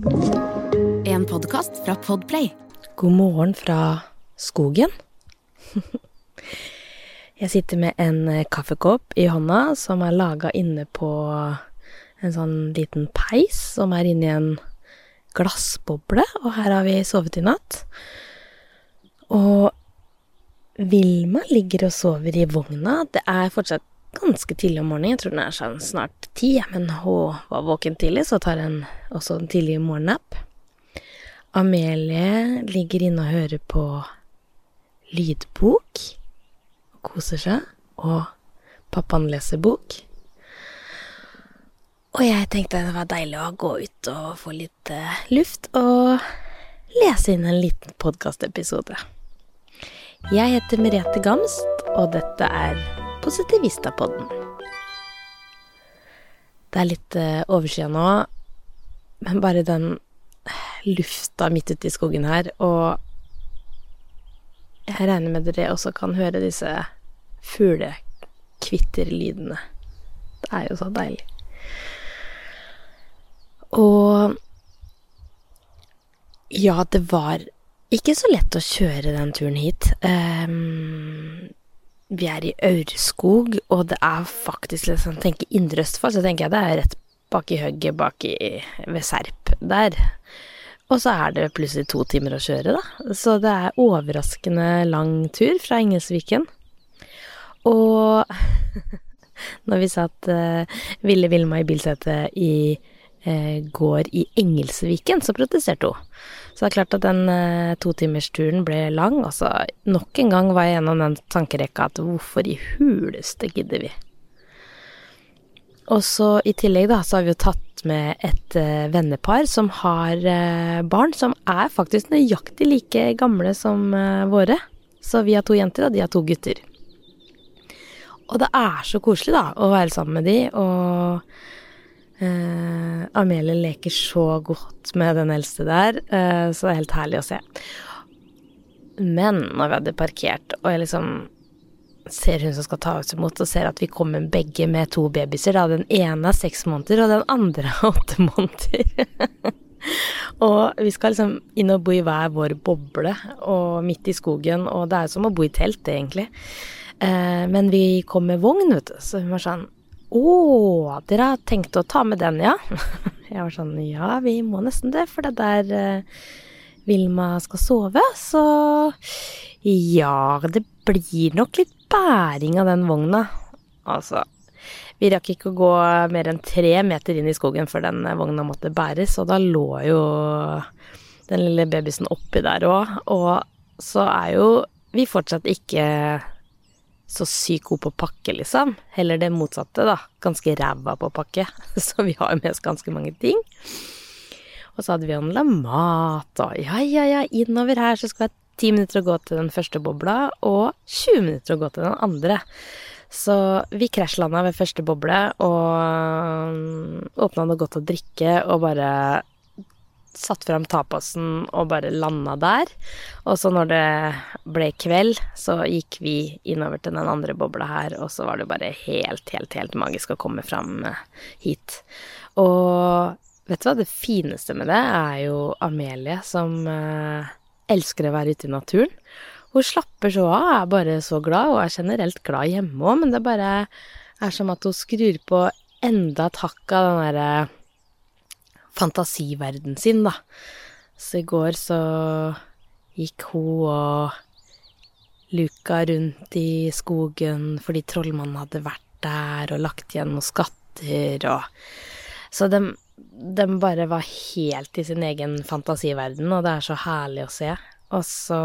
En podkast fra Podplay. God morgen fra skogen. Jeg sitter med en eh, kaffekopp i hånda som er laga inne på en sånn liten peis som er inni en glassboble, og her har vi sovet i natt. Og Vilma ligger og sover i vogna. Det er fortsatt ganske tidlig om morgenen. Jeg tror den er sånn snart ti, men hun var våken tidlig, så tar hun også en tidlig morgennapp. Amelie ligger inne og hører på lydbok og koser seg, og pappaen leser bok. Og jeg tenkte det var deilig å gå ut og få litt uh, luft og lese inn en liten podkastepisode. Jeg heter Merete Gamst, og dette er Positivistapodden. Det er litt eh, overskya nå, men bare den lufta midt ute i skogen her, og jeg regner med dere også kan høre disse fuglekvitterlydene. Det er jo så deilig. Og ja, det var ikke så lett å kjøre den turen hit. Um, vi er i Aurskog, og det er faktisk litt sånn Tenker Indre Østfold, så tenker jeg det er rett bak i hugget bak i, ved Serp der. Og så er det plutselig to timer å kjøre, da. Så det er overraskende lang tur fra Engelsviken. Og når vi satt uh, Ville Vilma i bilsetet i uh, går i Engelsviken, så protesterte hun. Så det er klart at den eh, totimersturen ble lang. Og så nok en gang var jeg gjennom den tankerekka at hvorfor i huleste gidder vi? Og så i tillegg, da, så har vi jo tatt med et eh, vennepar som har eh, barn som er faktisk nøyaktig like gamle som eh, våre. Så vi har to jenter, og de har to gutter. Og det er så koselig, da, å være sammen med de, og Amelie leker så godt med den eldste der, så det er helt herlig å se. Men når vi hadde parkert, og jeg liksom ser hun som skal ta oss imot, og ser at vi kommer begge med to babyer. Da. Den ene er seks måneder, og den andre er åtte måneder. og vi skal liksom inn og bo i hver vår boble, og midt i skogen, og det er som å bo i telt, egentlig. Eh, men vi kom med vogn, vet du, så hun var sånn Å, dere har tenkt å ta med den, ja? Jeg var sånn Ja, vi må nesten det, for det der eh, Vilma skal sove, så ja, det blir nok litt bæring av den vogna. Altså, vi rakk ikke å gå mer enn tre meter inn i skogen før den vogna måtte bæres, og da lå jo den lille babysen oppi der òg. Og så er jo vi fortsatt ikke så sykt god på pakke, liksom. Heller det motsatte, da. Ganske ræva på pakke. Så vi har med oss ganske mange ting. Og så hadde vi handla mat, og ja, ja, ja, innover her så skal jeg ha ti minutter å gå til den første bobla, og 20 minutter å gå til den andre. Så vi krasjlanda ved første boble og mm, åpna noe godt å drikke og bare satt fram tapasen og bare landa der. Og så når det ble kveld, så gikk vi innover til den andre bobla her, og så var det bare helt, helt, helt magisk å komme fram eh, hit. Og vet du hva, det fineste med det er jo Amelie som eh, elsker å være ute i naturen. Hun slapper så av, er bare så glad, og er generelt glad hjemme òg, men det bare er som at hun skrur på enda et hakk av den derre fantasiverden sin, da. Så i går så gikk hun og luka rundt i skogen fordi trollmannen hadde vært der og lagt igjen noen skatter og Så de de bare var helt i sin egen fantasiverden, og det er så herlig å se. Og så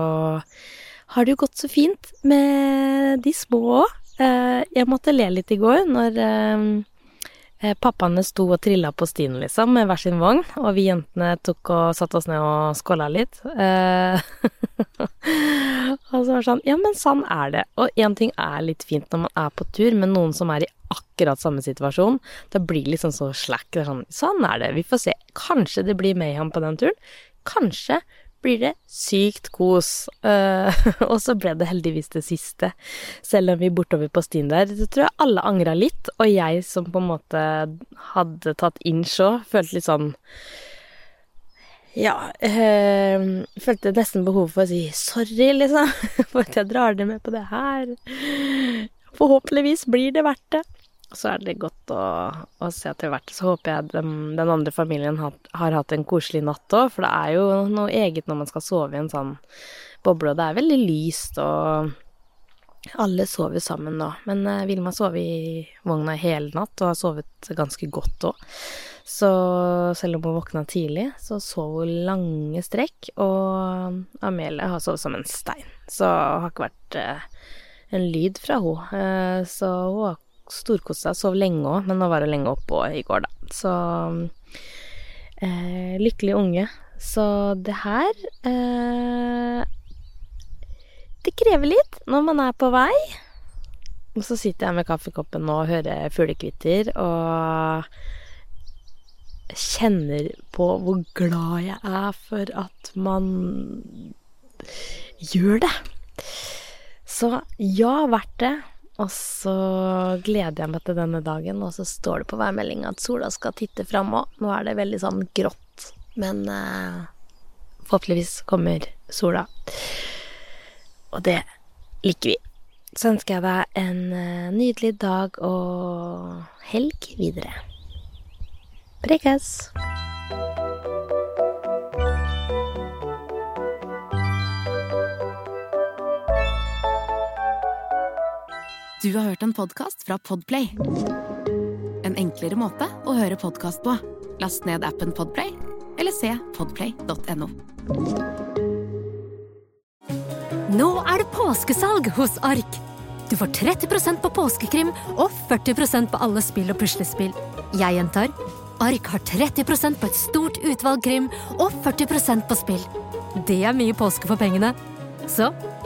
har det jo gått så fint med de små òg. Eh, jeg måtte le litt i går når eh, pappaene sto og trilla på stien, liksom, med hver sin vogn, og vi jentene tok og satte oss ned og skåla litt. og så var det sånn Ja, men sånn er det. Og én ting er litt fint når man er på tur med noen som er i akkurat samme situasjon. Da blir det liksom så slack. Det er sånn, sånn er det. Vi får se. Kanskje det blir Mayhem på den turen. Kanskje blir det sykt kos. Uh, og så ble det heldigvis det siste. Selv om vi bortover på stien der, så tror jeg alle angra litt. Og jeg som på en måte hadde tatt inch òg, følte litt sånn Ja, eh, følte nesten behov for å si sorry, liksom, for at jeg drar det med på det her. Forhåpentligvis blir det verdt det. Så er det godt å, å se til er det. Så håper jeg den, den andre familien har, har, hatt en koselig natt òg, for det er jo noe eget når man skal sove i en sånn boble, og det er veldig lyst, og alle sover sammen nå. Men eh, Vilma sov i vogna hele natt, og har sovet ganske godt òg. Så selv om hun våkna tidlig, så sov hun lange strekk, og Amelie har sovet som en stein. Så det har ikke vært eh, en lyd fra henne. Eh, så hun har storkost seg, sov lenge òg, men nå var hun lenge oppe i går, da. Så eh, lykkelig unge. Så det her Det krever litt når man er på vei. Og så sitter jeg med kaffekoppen nå og hører fuglekvitter og kjenner på hvor glad jeg er for at man gjør det. Så ja, verdt det. Og så gleder jeg meg til denne dagen, og så står det på værmeldinga at sola skal titte fram òg. Nå er det veldig sånn grått, men eh, forhåpentligvis kommer sola. Og det liker vi. Så ønsker jeg deg en eh, nydelig dag og helg videre. Prekas! Du har hørt en podkast fra Podplay. En enklere måte å høre podkast på. Last ned appen Podplay, eller se podplay.no. Nå er det påskesalg hos Ark! Du får 30% på påskekrim og 40% på alle spill og puslespill. Jeg gjentar Ark har 30% på et stort utvalg krim og 40% på spill. Det er mye påske for pengene. Så